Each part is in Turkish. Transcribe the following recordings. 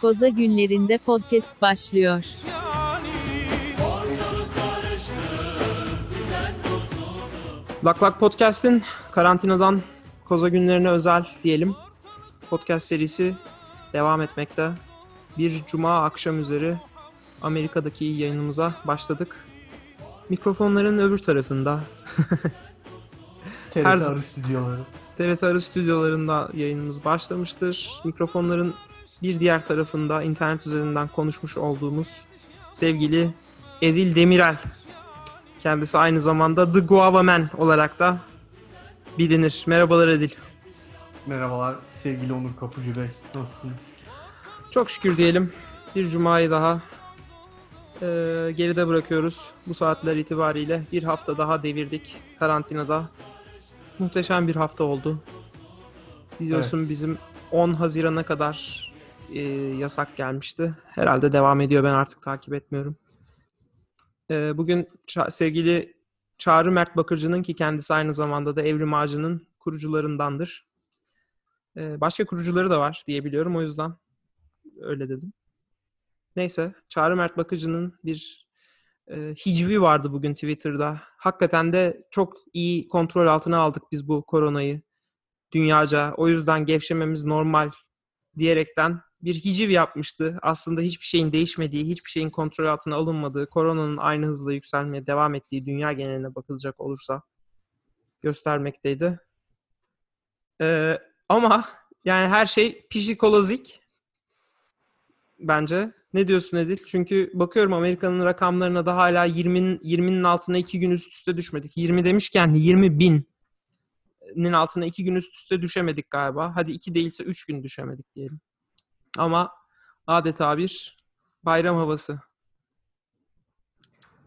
Koza günlerinde podcast başlıyor. Lak Lak Podcast'in karantinadan koza günlerine özel diyelim. Podcast serisi devam etmekte. Bir cuma akşam üzeri Amerika'daki yayınımıza başladık. Mikrofonların öbür tarafında TRT Her- Arı stüdyoları. TRT Arı stüdyolarında yayınımız başlamıştır. Mikrofonların bir diğer tarafında internet üzerinden konuşmuş olduğumuz sevgili Edil Demirel. Kendisi aynı zamanda The Guava Man olarak da bilinir. Merhabalar Edil. Merhabalar sevgili Onur Kapıcı Bey. Nasılsınız? Çok şükür diyelim. Bir cumayı daha eee, geride bırakıyoruz. Bu saatler itibariyle bir hafta daha devirdik karantinada. Muhteşem bir hafta oldu. Biliyorsun Evet. bizim 10 Haziran'a kadar eee, yasak gelmişti. Herhalde devam ediyor. Ben artık takip etmiyorum. Eee, bugün Ça- sevgili Çağrı Mert Bakırcı'nın ki kendisi aynı zamanda da Evrim Ağacı'nın kurucularındandır. Eee, başka kurucuları da var diye biliyorum. O yüzden öyle dedim. Neyse, Çağrı Mert Bakıcı'nın bir e, hicvi vardı bugün Twitter'da. Hakikaten de çok iyi kontrol altına aldık biz bu koronayı dünyaca. O yüzden gevşememiz normal diyerekten bir hiciv yapmıştı. Aslında hiçbir şeyin değişmediği, hiçbir şeyin kontrol altına alınmadığı, koronanın aynı hızla yükselmeye devam ettiği dünya geneline bakılacak olursa göstermekteydi. Ee, ama yani her şey pişikolazik bence. Ne diyorsun Edil? Çünkü bakıyorum Amerika'nın rakamlarına da hala 20'nin 20'nin altına 2 gün üst üste düşmedik. 20 demişken 20 binin altına 2 gün üst üste düşemedik galiba. Hadi 2 değilse 3 gün düşemedik diyelim. Ama adeta bir bayram havası.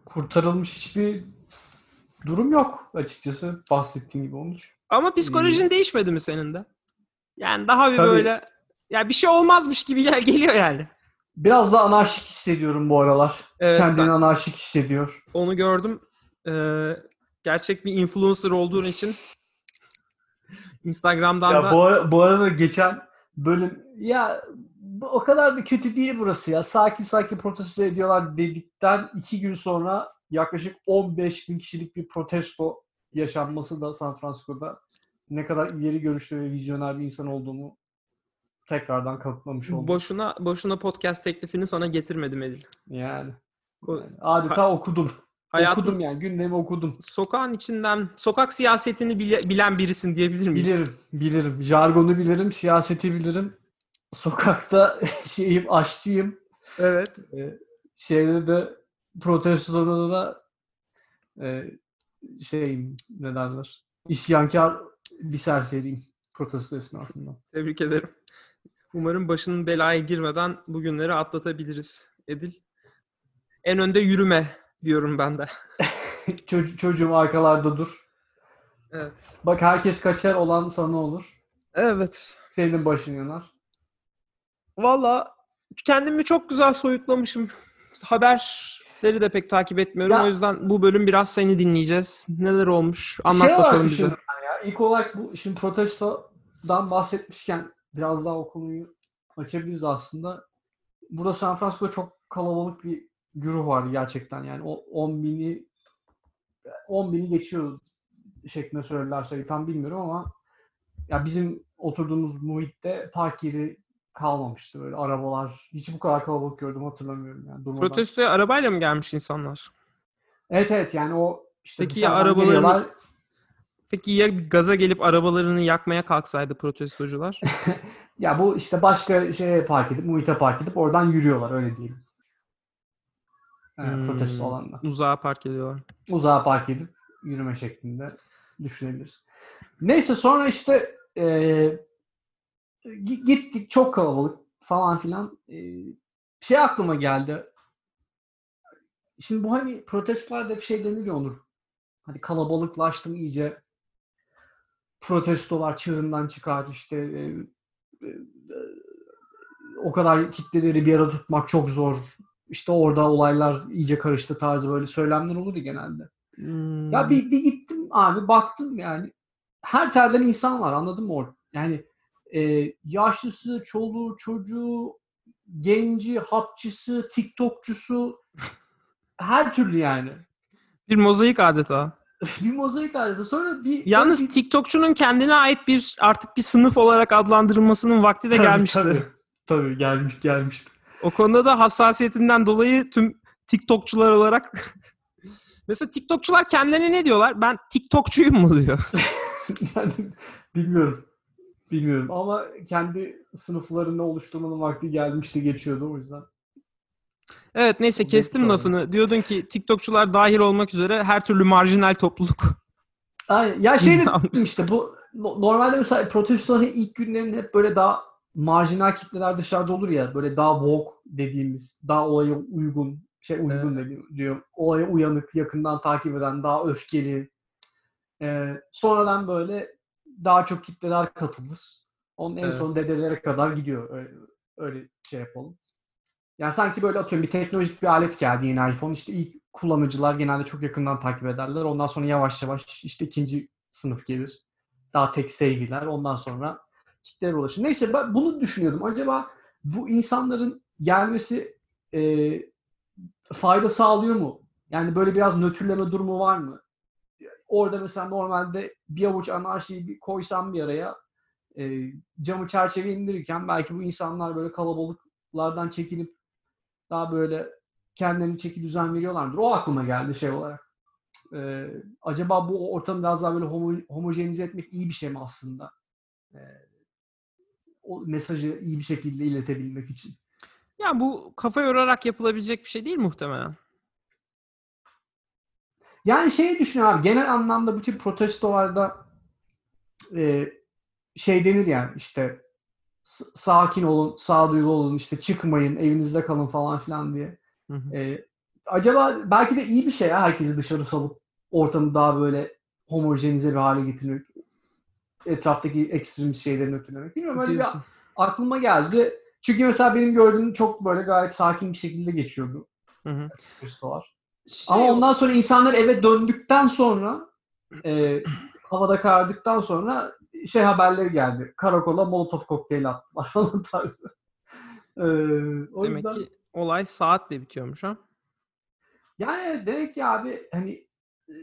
Kurtarılmış hiçbir durum yok açıkçası bahsettiğim gibi Onur. Ama psikolojin değişmedi mi senin de? Yani daha bir Tabii. böyle ya bir şey olmazmış gibi gel geliyor yani. Biraz da anarşik hissediyorum bu aralar. Evet, Kendini sen- anarşik hissediyor. Onu gördüm. Ee, gerçek bir influencer olduğun için Instagram'dan Ya da bu, ara- bu arada geçen bölüm ya o kadar da kötü değil burası ya. Sakin sakin protesto ediyorlar dedikten iki gün sonra yaklaşık 15 bin kişilik bir protesto yaşanması da San Francisco'da ne kadar ileri görüşlü ve vizyoner bir insan olduğumu tekrardan kanıtlamış oldu. boşuna boşuna podcast teklifini sana getirmedim Edil. Yani. Yani adeta okudum. Hayatın Okudum yani gündemi okudum. sokağın içinden sokak siyasetini bile- bilen birisin diyebilir miyiz? Bilirim, bilirim. Jargonu bilirim, siyaseti bilirim. Sokakta şeyim, aşçıyım. Evet. Ee, şeyde de protestoda da e, şeyim ne derler isyankar bir serseriyim protesto esnasında. Tebrik ederim. Umarım başının belaya girmeden bu günleri atlatabiliriz Edil. En önde yürüme diyorum ben de. Çoc- çocuğum arkalarda dur. Evet. Bak herkes kaçar olan sana olur. Evet. Senin başın yanar. Valla kendimi çok güzel soyutlamışım. Haberleri de pek takip etmiyorum. Ya- O yüzden bu bölüm biraz seni dinleyeceğiz. Neler olmuş? Anlat şey bakalım bize. ya. İlk olarak bu şimdi protestodan bahsetmişken biraz daha o konuyu açabiliriz aslında. Burada San Francisco'da çok kalabalık bir güruh vardı gerçekten. Yani o 10 bini 10 bini geçiyor şeklinde söylediler sayı tam bilmiyorum ama ya bizim oturduğumuz muhitte park yeri kalmamıştı böyle arabalar. Hiç bu kadar kalabalık gördüm hatırlamıyorum yani. durmadan. Protestoya arabayla mı gelmiş insanlar? Evet evet yani o işte Peki ya arabalarını- geliyorlar. Peki ya gaza gelip arabalarını yakmaya kalksaydı protestocular? Ya bu işte başka şeye park edip, muhite park edip oradan yürüyorlar öyle diyelim. Hmm. protesto alanda. Uzağa park ediyorlar. Uzağa park edip yürüme şeklinde düşünebiliriz. Neyse sonra işte gi- gittik çok kalabalık falan filan. Eee, şey aklıma geldi. Şimdi bu hani protestlarda bir şey deniliyor Onur. Hani kalabalıklaştım iyice. Protestolar çığırından çıkar işte. eee, eee, o kadar kitleleri bir arada tutmak çok zor. İşte orada olaylar iyice karıştı tarzı böyle söylemler olur ya genelde. Hmm. Ya bir, bir gittim abi baktım yani her telden insan var anladın mı orada? Yani e, yaşlısı, çoluğu, çocuğu, genci, hapçısı, TikTokçusu her türlü yani. Bir mozaik adeta. bir mozaik ailesi. Sonra bir Yalnız bir- TikTokçunun kendine ait bir artık bir sınıf olarak adlandırılmasının vakti de Tabii, gelmişti. Tabii, tabii gelmiş gelmişti. O konuda da hassasiyetinden dolayı tüm TikTokçular olarak Mesela TikTokçular kendilerine ne diyorlar? Ben TikTokçuyum mu diyor. yani bilmiyorum. Bilmiyorum ama kendi sınıflarını oluşturmanın vakti gelmişti geçiyordu o yüzden. Evet neyse kestim lafını. Diyordun ki TikTokçular dahil olmak üzere her türlü marjinal topluluk. Aynen. Ya şey de işte bu no- normalde mesela protestoların ilk günlerinde hep böyle daha marjinal kitleler dışarıda olur ya böyle daha woke dediğimiz daha olaya uygun şey uygun dediğim diyor olaya uyanık yakından takip eden daha öfkeli Ee, sonradan böyle daha çok kitleler katılır. Onun en Evet. son dedelere kadar gidiyor. Öyle, öyle şey yapalım. Yani sanki böyle atıyorum bir teknolojik bir alet geldi yeni iPhone. İşte ilk kullanıcılar genelde çok yakından takip ederler. Ondan sonra yavaş yavaş işte ikinci sınıf gelir. Daha tek sevgiler. Ondan sonra kitlere ulaşır. Neyse ben bunu düşünüyordum. Acaba bu insanların gelmesi e, fayda sağlıyor mu? Yani böyle biraz nötrleme durumu var mı? Orada mesela normalde bir avuç anarşiyi koysam bir araya e, camı çerçeve indirirken belki bu insanlar böyle kalabalıklardan çekilip daha böyle kendilerini çeki düzen veriyorlardır. O aklıma geldi şey olarak. E, acaba bu ortamı biraz daha böyle homo, homojenize etmek iyi bir şey mi aslında? E, o mesajı iyi bir şekilde iletebilmek için. Ya bu kafa yorarak yapılabilecek bir şey değil muhtemelen. Yani şeyi düşünüyorum abi genel anlamda bütün protestolarda e, şey denir yani işte sakin olun, sağduyulu olun, işte çıkmayın, evinizde kalın falan filan diye. Hı hı. E, acaba belki de iyi bir şey ya herkesi dışarı salıp ortamı daha böyle homojenize bir hale getirmek. Etraftaki ekstremist şeylerin ötülemek. Bilmiyorum öyle bir aklıma geldi. Çünkü mesela benim gördüğüm çok böyle gayet sakin bir şekilde geçiyordu Hı hı. Şey Ama ondan sonra insanlar eve döndükten sonra e, havada karardıktan sonra şey haberleri geldi. Karakola molotof kokteyli attılar falan tarzı. E, o Demek yüzden ki olay saatle bitiyormuş ha. yani demek ki abi hani e,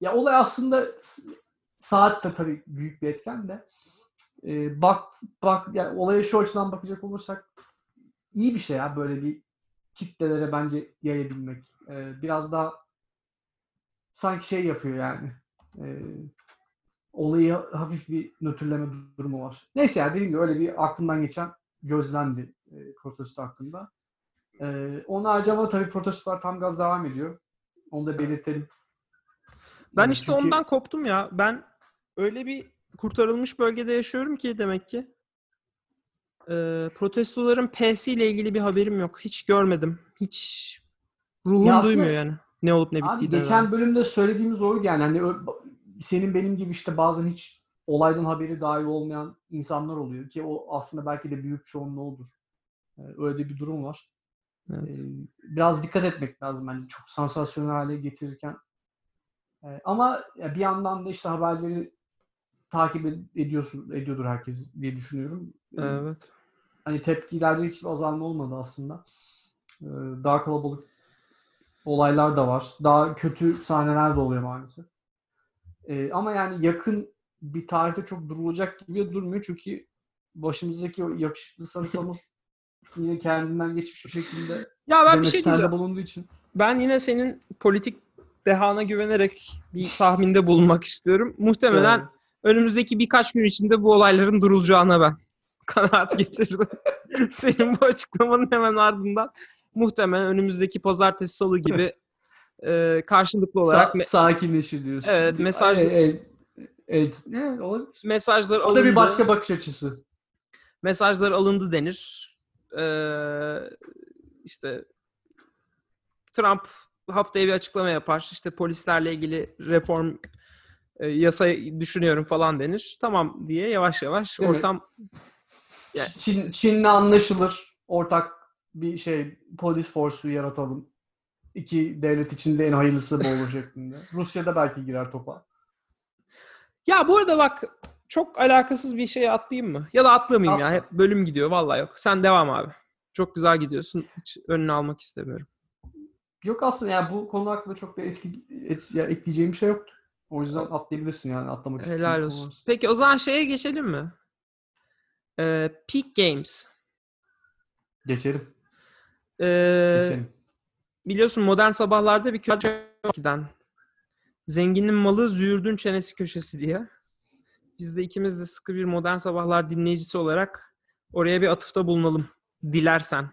ya olay aslında saat de tabii büyük bir etken de e, bak bak yani olaya şu açıdan bakacak olursak iyi bir şey ya böyle bir kitlelere bence yayabilmek. E, biraz daha sanki şey yapıyor yani. E, olayı hafif bir nötrleme durumu var. Neyse ya dediğim gibi öyle bir aklımdan geçen gözlemdi e, protesto hakkında. E, onun ama tabii protestolar tam gaz devam ediyor. Onu da belirtelim. Ben E, işte çünkü- ondan koptum ya. Ben öyle bir kurtarılmış bölgede yaşıyorum ki demek ki. Ee, protestoların P'si ile ilgili bir haberim yok. Hiç görmedim. Hiç ruhum Ya duymuyor yani. Ne olup ne Abi bittiğinden. geçen bölümde söylediğimiz oydu yani. Hani senin benim gibi işte bazen hiç olaydan haberi dahi olmayan insanlar oluyor ki o aslında belki de büyük çoğunluğu odur. Ee, Öyle bir durum var. Evet. Biraz dikkat etmek lazım bence çok sansasyonel hale getirirken. Ama bir yandan da işte haberleri takip ed- ediyorsun ediyordur herkes diye düşünüyorum. Ee, Evet. Hani tepkilerde hiçbir azalma olmadı aslında. Ee, Daha kalabalık olaylar da var. Daha kötü sahneler de oluyor maalesef. Ee, ama yani yakın bir tarihte çok durulacak gibi durmuyor çünkü başımızdaki o yakışıklı sarı samur yine kendinden geçmiş bir şekilde Ya ben bir şey diyeceğim. bulunduğu için. Ben yine senin politik dehana güvenerek bir tahminde bulunmak istiyorum. Muhtemelen Evet. Önümüzdeki birkaç gün içinde bu olayların durulacağına ben kanaat getirdim. Senin bu açıklamanın hemen ardından muhtemelen önümüzdeki pazartesi salı gibi e, karşılıklı olarak Sa- sakinleşir diyorsun. Evet, mesaj- El, el, el- ne olabilir. mesajlar O alındı. da bir başka bakış açısı. mesajlar alındı denir. Ee, işte Trump haftaya bir açıklama yapar. İşte polislerle ilgili reform e, yasayı düşünüyorum falan denir. Tamam diye yavaş yavaş Değil mi? ortam Yani- Çin, Çin'le anlaşılır. Ortak bir şey polis forsu yaratalım. İki devlet içinde en hayırlısı bu olur şeklinde. Rusya da belki girer topa. Ya bu arada bak çok alakasız bir şeye atlayayım mı? Ya da atlamayayım ya. Hep bölüm gidiyor. Vallahi yok. Sen devam abi. Çok güzel gidiyorsun. Hiç önünü almak istemiyorum. Yok aslında yani bu konu hakkında çok da etki, et, ya ekleyeceğim bir şey yoktu. O yüzden atlayabilirsin yani atlamak istediğin Helal olsun. varsa. Peki o zaman şeye geçelim mi? Ee, Peak Games. Geçelim. Ee, Geçelim. biliyorsun modern sabahlarda bir köşe eskiden. Zenginin malı züğürdün çenesi köşesi diye. Biz de ikimiz de sıkı bir modern sabahlar dinleyicisi olarak oraya bir atıfta bulunalım. Dilersen.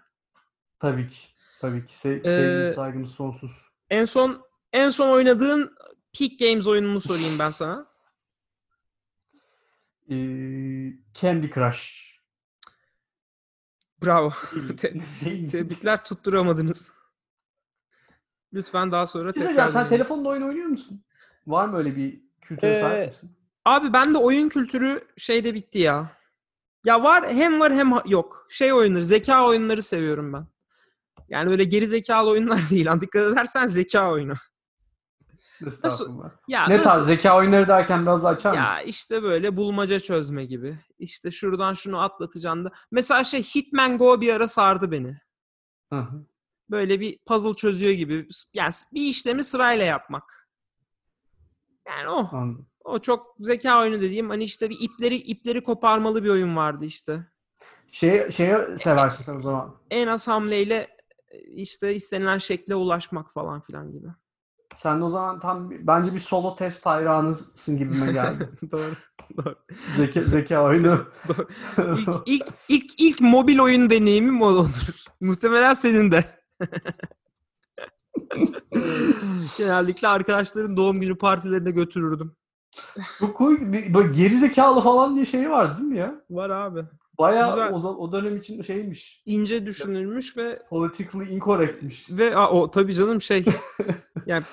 Tabii ki. Tabii ki. Se- Ee, sevgi saygımız sonsuz. En son en son oynadığın Peak Games oyununu sorayım ben sana. Ee, Candy Crush. Bravo. Te-? Tebrikler tutturamadınız. Lütfen daha sonra şey tekrar söyleyeceğim, sen telefonda oyun oynuyor musun? Var mı öyle bir kültüre Ee, sahip misin? Abi bende oyun kültürü şeyde bitti ya. Ya var hem var hem yok. Şey oyunları, zeka oyunları seviyorum ben. Yani böyle geri zekalı oyunlar değil. Dikkat edersen zeka oyunu. Estağfurullah. Ya Ne nasıl- tarz zeka oyunları derken biraz açar Ya mısın? işte böyle bulmaca çözme gibi. İşte şuradan şunu atlatacaksın da. Mesela şey Hitman Go bir ara sardı beni. Hı hı. Böyle bir puzzle çözüyor gibi. Yani bir işlemi sırayla yapmak. Yani o. Anladım. O çok zeka oyunu dediğim hani işte bir ipleri ipleri koparmalı bir oyun vardı işte. Şey, şeye seversin sen o zaman. En az hamleyle e, işte istenilen şekle ulaşmak falan filan gibi. Sen de o zaman tam bence bir solo test hayranısın gibime geldi. doğru. Doğru. zeka, zeka oyunu. doğru. İlk, ilk, ilk, ilk mobil oyun deneyimim o olur. Muhtemelen senin de. Genellikle arkadaşların doğum günü partilerine götürürdüm. Bu koy, böyle geri zekalı falan diye şey vardı değil mi ya? Var abi. Bayağı Güzel. o, o dönem için şeymiş. İnce düşünülmüş ve Politically incorrectmiş. Ve aa, o tabii canım şey yani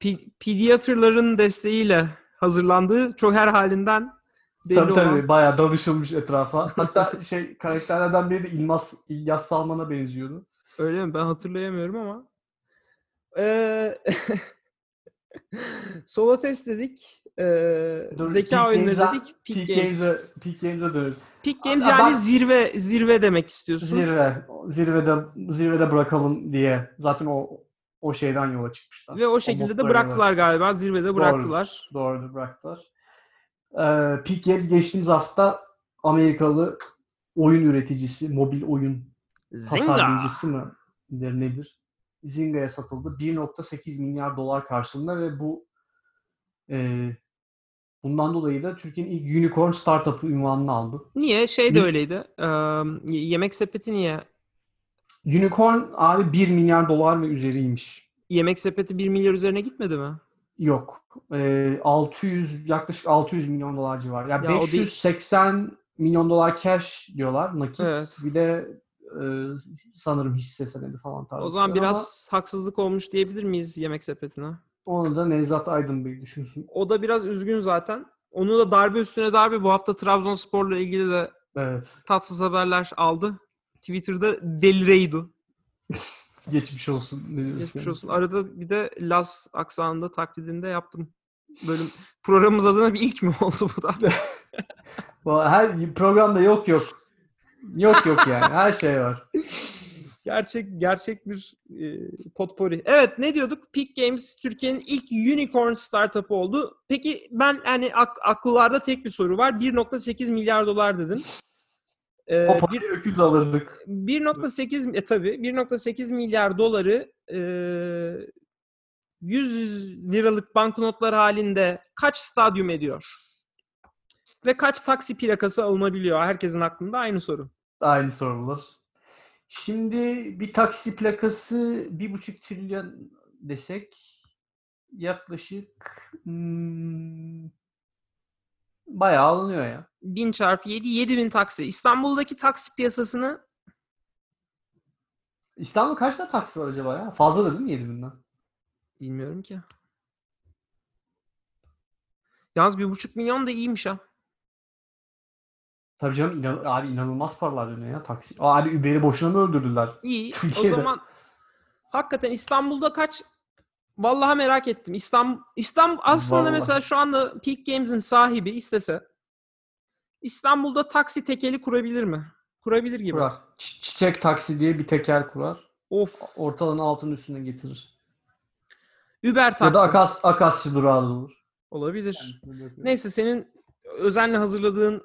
pi- pediatrların desteğiyle hazırlandığı çok her halinden belli Tabii olan tabii bayağı danışılmış etrafa. Hatta şey karakterlerden biri de İlmaz, İlyas Salman'a benziyordu. öyle mi ben hatırlayamıyorum ama ee, solo test dedik ee, Dur, zeka oyunları dedik Peak, Peak Games Games'e Peak Games'e dönüyoruz. Peak Games Aa, yani ben- zirve zirve demek istiyorsun Zirve. Zirvede zirvede bırakalım diye. Zaten o o şeyden yola çıkmışlar. ve o şekilde de moddan yola bıraktılar çıkmışlar. galiba zirvede bıraktılar. Doğrudur, doğrudur bıraktılar. Ee, Peak Games geçtiğimiz hafta Amerikalı oyun üreticisi, mobil oyun Zynga. tasarlayıcısı mı der nedir? Zynga'ya satıldı. 1.8 milyar dolar karşılığında ve bu e, bundan dolayı da Türkiye'nin ilk unicorn startup'ı ünvanını aldı. Niye? Şey de öyleydi. Ee, yemek sepeti niye? Unicorn abi 1 milyar dolar ve üzeriymiş. Yemek sepeti 1 milyar üzerine gitmedi mi? Yok. E, 600 yaklaşık 600 milyon dolar civarı. Yani Ya o değil. 580 milyon dolar cash diyorlar nakit. Evet. Bir de e, sanırım hisse senedi falan tarzı. O zaman şeyler ama biraz haksızlık olmuş diyebilir miyiz yemek sepetine? onu da Nevzat Aydın Bey düşünsün. O da biraz üzgün zaten. Onu da darbe üstüne darbe bu hafta Trabzonspor'la ilgili de Evet. tatsız haberler aldı. Twitter'da delireydu. Geçmiş olsun. Ne Geçmiş yani? olsun. Arada bir de Laz aksanında taklidinde yaptım. Bölüm programımız adına bir ilk mi oldu bu da? Her programda yok yok. Yok yok yani. Her şey var. Gerçek gerçek bir e, potpourri. Evet ne diyorduk? Peak Games Türkiye'nin ilk unicorn startup'ı oldu. Peki ben hani ak- akıllarda tek bir soru var. 1.8 milyar dolar dedin. Ee, O parayı öküz alırdık. 1.8 e, tabii 1.8 milyar doları e, 100 liralık banknotlar halinde kaç stadyum ediyor? Ve kaç taksi plakası alınabiliyor? Herkesin aklında aynı soru. Aynı sorular. Şimdi bir taksi plakası bir buçuk trilyon desek yaklaşık hmm, bayağı alınıyor ya. 1000 çarpı 7, 7000 taksi. İstanbul'daki taksi piyasasını İstanbul'da kaç tane taksi var acaba ya? Fazla da değil mi 7000'den? bilmiyorum ki. Yalnız bir buçuk milyon da iyiymiş ha. Tabii canım inan- abi inanılmaz paralar dönüyor ya taksi. Abi Uber'i boşuna mı öldürdüler? İyi. O Türkiye'de. zaman hakikaten İstanbul'da kaç Vallahi merak ettim. İstanbul İstanbul aslında Vallahi. mesela şu anda Peak Games'in sahibi istese İstanbul'da taksi tekeli kurabilir mi? Kurabilir gibi. Kurar. Çi- Çiçek taksi diye bir teker kurar. Of. Ortalığını altın üstüne getirir. Uber taksi. Ya da Akas, Akasya durağı da olur. Olabilir. Bırakıyor. Neyse senin özenle hazırladığın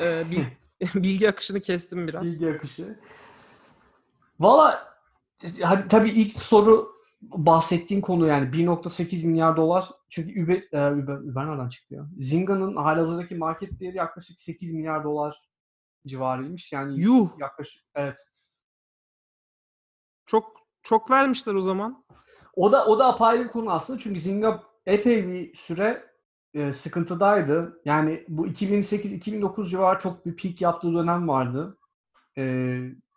e, bil- bilgi akışını kestim biraz. Bilgi akışı. Valla hani tabii ilk soru bahsettiğin konu yani 1.8 milyar dolar. Çünkü Uber, e, Uber, Uber nereden çıktı ya? Zinga'nın halihazırdaki market değeri yaklaşık 8 milyar dolar civarıymış. Yani Yuh. yaklaşık evet. Çok çok vermişler o zaman. O da o da apayrı bir konu aslında çünkü Zynga epey bir süre e, sıkıntıdaydı. Yani bu 2008-2009 civarı çok bir peak yaptığı dönem vardı. E,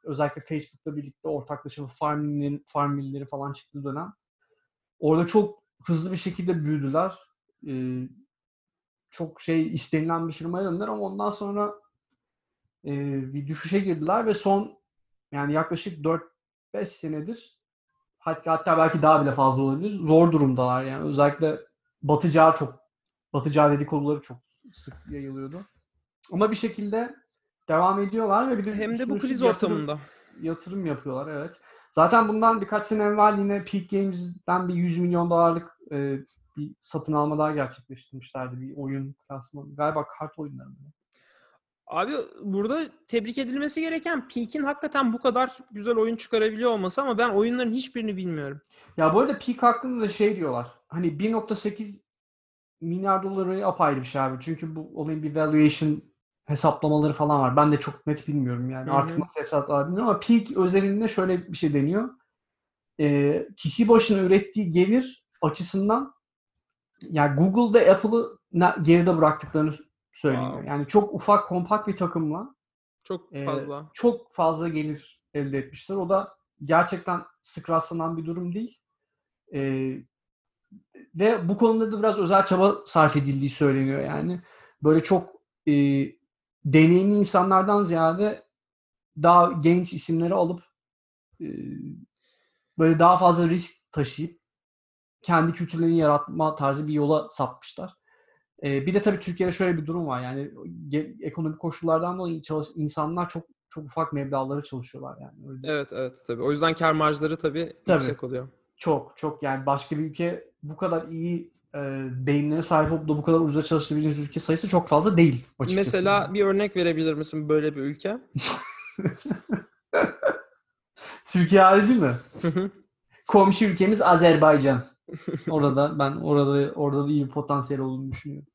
özellikle Facebook'la birlikte ortaklaşa Farmville'lerin Farmville'leri falan çıktığı dönem. Orada çok hızlı bir şekilde büyüdüler. E, çok şey istenilen bir firmaya döndüler ama ondan sonra e, bir düşüşe girdiler ve son yani yaklaşık 4-5 senedir hatta, hatta belki daha bile fazla olabilir. Zor durumdalar yani. Özellikle batacağı çok batacağı dedikoduları çok sık yayılıyordu. Ama bir şekilde devam ediyorlar ve bir de Hem de bu kriz yatırım- ortamında. yatırım yapıyorlar evet. Zaten bundan birkaç sene evvel yine Peak Games'den bir 100 milyon dolarlık e, bir satın alma daha gerçekleştirmişlerdi. Bir oyun klasmanı. Galiba kart oyunları mı? Abi burada tebrik edilmesi gereken Peak'in hakikaten bu kadar güzel oyun çıkarabiliyor olması ama ben oyunların hiçbirini bilmiyorum. Ya bu arada Peak hakkında da şey diyorlar. Hani 1.8 milyar doları apayrı bir şey abi. Çünkü bu olayın bir valuation hesaplamaları falan var. Ben de çok net bilmiyorum yani. Hı hı. Artık nasıl hesaplar bilmiyorum ama Peak özelinde şöyle bir şey deniyor. Ee, kişi başına ürettiği gelir açısından yani Google ve Apple'ı geride bıraktıklarını söyleniyor. Wow. Yani çok ufak kompakt bir takımla Çok ee, fazla. çok fazla gelir elde etmişler. O da gerçekten sık rastlanan bir durum değil. Ee, ve bu konuda da biraz özel çaba sarf edildiği söyleniyor yani. Böyle çok e, deneyimli insanlardan ziyade daha genç isimleri alıp e, böyle daha fazla risk taşıyıp kendi kültürlerini yaratma tarzı bir yola sapmışlar. Ee, bir de tabii Türkiye'de şöyle bir durum var. Yani ekonomik koşullardan dolayı çalış- insanlar çok çok ufak meblağlara çalışıyorlar yani. Öyle Evet evet tabii. O yüzden kar marjları tabii, Tabii. yüksek oluyor. Çok çok yani başka bir ülke bu kadar iyi e, beyinlere sahip olup da bu kadar ucuza çalışabileceğiniz ülke sayısı çok fazla değil açıkçası. Mesela bir örnek verebilir misin böyle bir ülke? Türkiye harici mi? Komşu ülkemiz Azerbaycan. Orada ben orada orada da iyi bir potansiyel olduğunu düşünüyorum.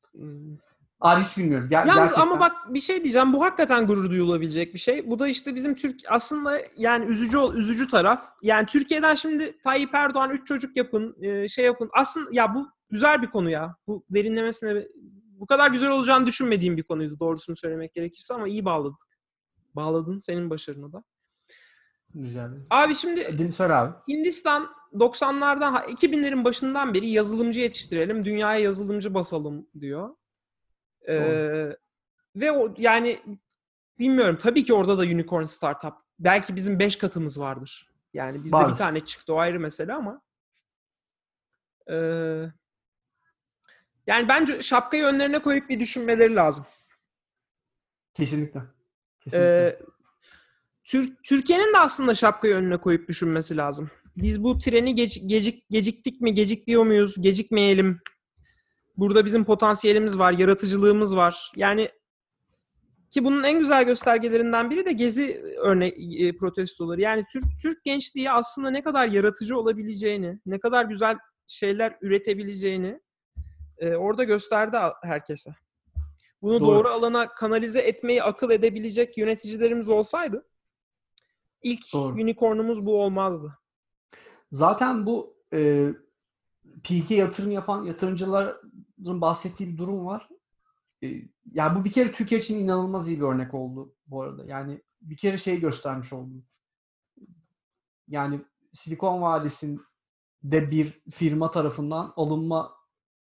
Abi hiç bilmiyorum. Ger- Yalnız gerçekten. ama bak bir şey diyeceğim. Bu hakikaten gurur duyulabilecek bir şey. Bu da işte bizim Türk aslında yani üzücü üzücü taraf. Yani Türkiye'den şimdi Tayyip Erdoğan 3 çocuk yapın, e, şey yapın. Aslında ya bu güzel bir konu ya. Bu derinlemesine bu kadar güzel olacağını düşünmediğim bir konuydu doğrusunu söylemek gerekirse ama iyi bağladık. Bağladın senin başarına da. Ederim. Abi şimdi Din söyle abi. Hindistan 90'lardan 2000'lerin başından beri yazılımcı yetiştirelim, dünyaya yazılımcı basalım diyor. Ee, ve o yani bilmiyorum tabii ki orada da unicorn startup. Belki bizim 5 katımız vardır. Yani bizde Vardır. bir tane çıktı o ayrı mesele ama. Ee, yani bence şapkayı önlerine koyup bir düşünmeleri lazım. Kesinlikle. Kesinlikle. Ee, Tür- Türkiye'nin de aslında şapkayı önüne koyup düşünmesi lazım. Biz bu treni geç- gecik geciktik mi, gecikmiyor muyuz, gecikmeyelim. Burada bizim potansiyelimiz var, yaratıcılığımız var. Yani ki bunun en güzel göstergelerinden biri de gezi örnek e, protestoları. Yani Türk Türk gençliği aslında ne kadar yaratıcı olabileceğini, ne kadar güzel şeyler üretebileceğini e, orada gösterdi herkese. Bunu Doğru. doğru alana kanalize etmeyi akıl edebilecek yöneticilerimiz olsaydı ilk Doğru. unicornumuz bu olmazdı. Zaten bu e, Peak'e yatırım yapan yatırımcıların bahsettiği bir durum var. E, yani bu bir kere Türkiye için inanılmaz iyi bir örnek oldu bu arada. Yani bir kere şey göstermiş oldu. Yani Silikon Vadisi'nde bir firma tarafından alınma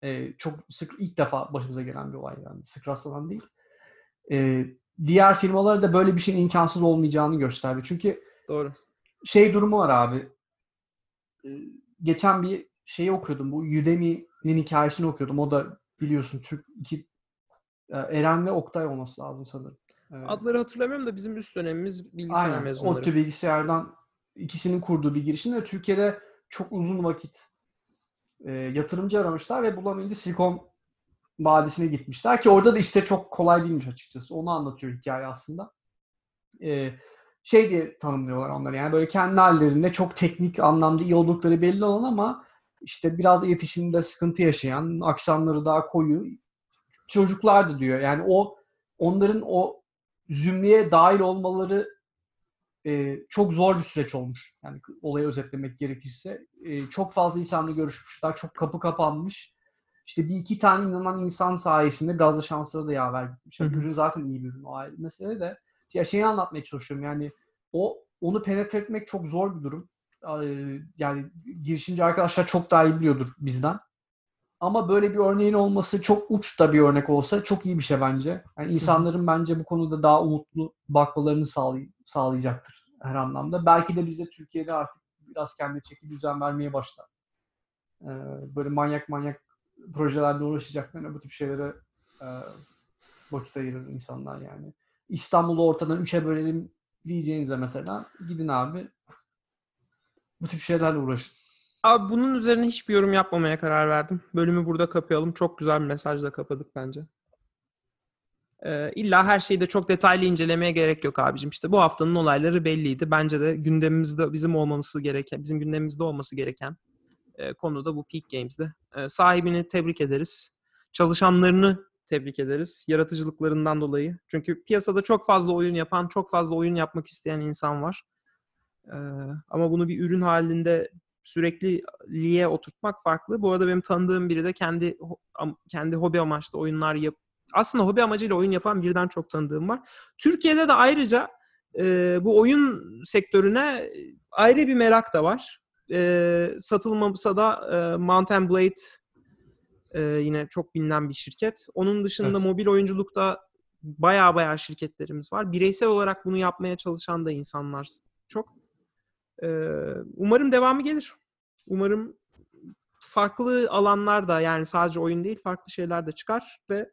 e, çok sık ilk defa başımıza gelen bir olay yani sık rastlanan değil. E, diğer firmalara da böyle bir şeyin imkansız olmayacağını gösterdi. Çünkü Doğru. şey durumu var abi. Ee, Geçen bir şeyi okuyordum. Bu Udemy'nin hikayesini okuyordum. O da biliyorsun Türk iki Eren ve Oktay olması lazım sanırım. Evet. Adları hatırlamıyorum da bizim üst dönemimiz bilgisayar Aynen. mezunları. ODTÜ bilgisayardan ikisinin kurduğu bir girişimle Türkiye'de çok uzun vakit e, yatırımcı aramışlar ve bulamayınca Silikon Vadisi'ne gitmişler ki orada da işte çok kolay değilmiş açıkçası. Onu anlatıyor hikaye aslında. E, şey diye tanımlıyorlar onları yani böyle kendi hallerinde çok teknik anlamda iyi oldukları belli olan ama işte biraz iletişimde sıkıntı yaşayan, aksanları daha koyu çocuklardı diyor. Yani o onların o zümreye dahil olmaları e, çok zor bir süreç olmuş. Yani olayı özetlemek gerekirse. E, çok fazla insanla görüşmüşler. Çok kapı kapanmış. İşte bir iki tane inanan insan sayesinde gazlı şansları da yaver gitmiş. Yani ürün zaten iyi bir ürün o ayrı mesele de. Ya şeyi anlatmaya çalışıyorum yani o onu penetre etmek çok zor bir durum. Yani girişimci arkadaşlar çok daha iyi biliyordur bizden. Ama böyle bir örneğin olması çok uç da bir örnek olsa çok iyi bir şey bence. Yani insanların bence bu konuda daha umutlu bakmalarını sağlay- sağlayacaktır her anlamda. Belki de biz de Türkiye'de artık biraz kendi çeki düzen vermeye başlar. Ee, Böyle manyak manyak projelerle uğraşacaklarına bu tip şeylere e, vakit ayırır insanlar yani. İstanbul'u ortadan üçe bölelim diyeceğinize mesela gidin abi bu tip şeylerle uğraşın. Abi bunun üzerine hiçbir yorum yapmamaya karar verdim. Bölümü burada kapayalım. Çok güzel bir mesajla kapadık bence. Ee, illa her şeyi de çok detaylı incelemeye gerek yok abicim. İşte bu haftanın olayları belliydi. Bence de gündemimizde bizim olmaması gereken, bizim gündemimizde olması gereken e, konu da bu Peak Games'de. E, sahibini tebrik ederiz. Çalışanlarını tebrik ederiz. Yaratıcılıklarından dolayı. Çünkü piyasada çok fazla oyun yapan, çok fazla oyun yapmak isteyen insan var. E, ama bunu bir ürün halinde sürekliliğe oturtmak farklı. Bu arada benim tanıdığım biri de kendi kendi hobi amaçlı oyunlar yap aslında hobi amacıyla oyun yapan birden çok tanıdığım var. Türkiye'de de ayrıca e, bu oyun sektörüne ayrı bir merak da var. E, satılmasa da e, Mountain Blade e, yine çok bilinen bir şirket. Onun dışında Evet. mobil oyunculukta baya baya şirketlerimiz var. Bireysel olarak bunu yapmaya çalışan da insanlar çok. Umarım devamı gelir. Umarım farklı alanlarda yani sadece oyun değil farklı şeyler de çıkar ve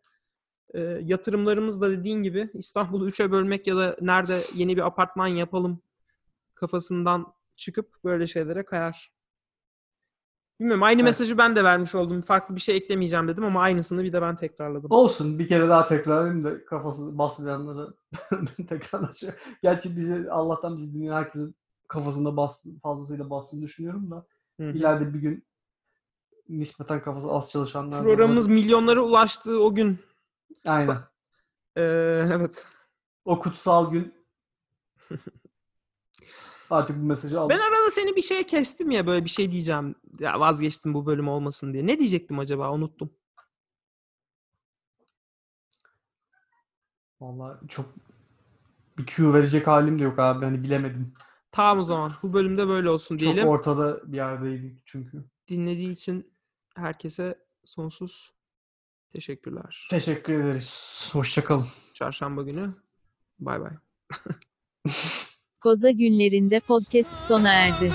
e, yatırımlarımız da dediğin gibi İstanbul'u üçe bölmek ya da nerede yeni bir apartman yapalım kafasından çıkıp böyle şeylere kayar. Bilmiyorum aynı Evet. mesajı ben de vermiş oldum. Farklı bir şey eklemeyeceğim dedim ama aynısını bir de ben tekrarladım. Olsun bir kere daha tekrarlayayım da kafası basmayanları tekrarlaşıyor. Gerçi bizi Allah'tan bizi dinleyen herkesin kafasında bas, fazlasıyla bastığını düşünüyorum da Hı hı. ileride bir gün nispeten kafası az çalışanlar da Programımız olabilir. milyonlara ulaştığı o gün. aynen. Ee, evet. O kutsal gün artık bu mesajı aldım. Ben arada seni bir şeye kestim ya böyle bir şey diyeceğim. Ya vazgeçtim bu bölüm olmasın diye. Ne diyecektim acaba? Unuttum. Vallahi çok bir Q verecek halim de yok abi. Hani bilemedim. Tamam o zaman. Bu bölümde böyle olsun diyelim. Çok ortada bir yerdeydik çünkü. Dinlediği için herkese sonsuz teşekkürler. Teşekkür ederiz. Hoşçakalın. Çarşamba günü. Bay bay. Koza günlerinde podcast sona erdi.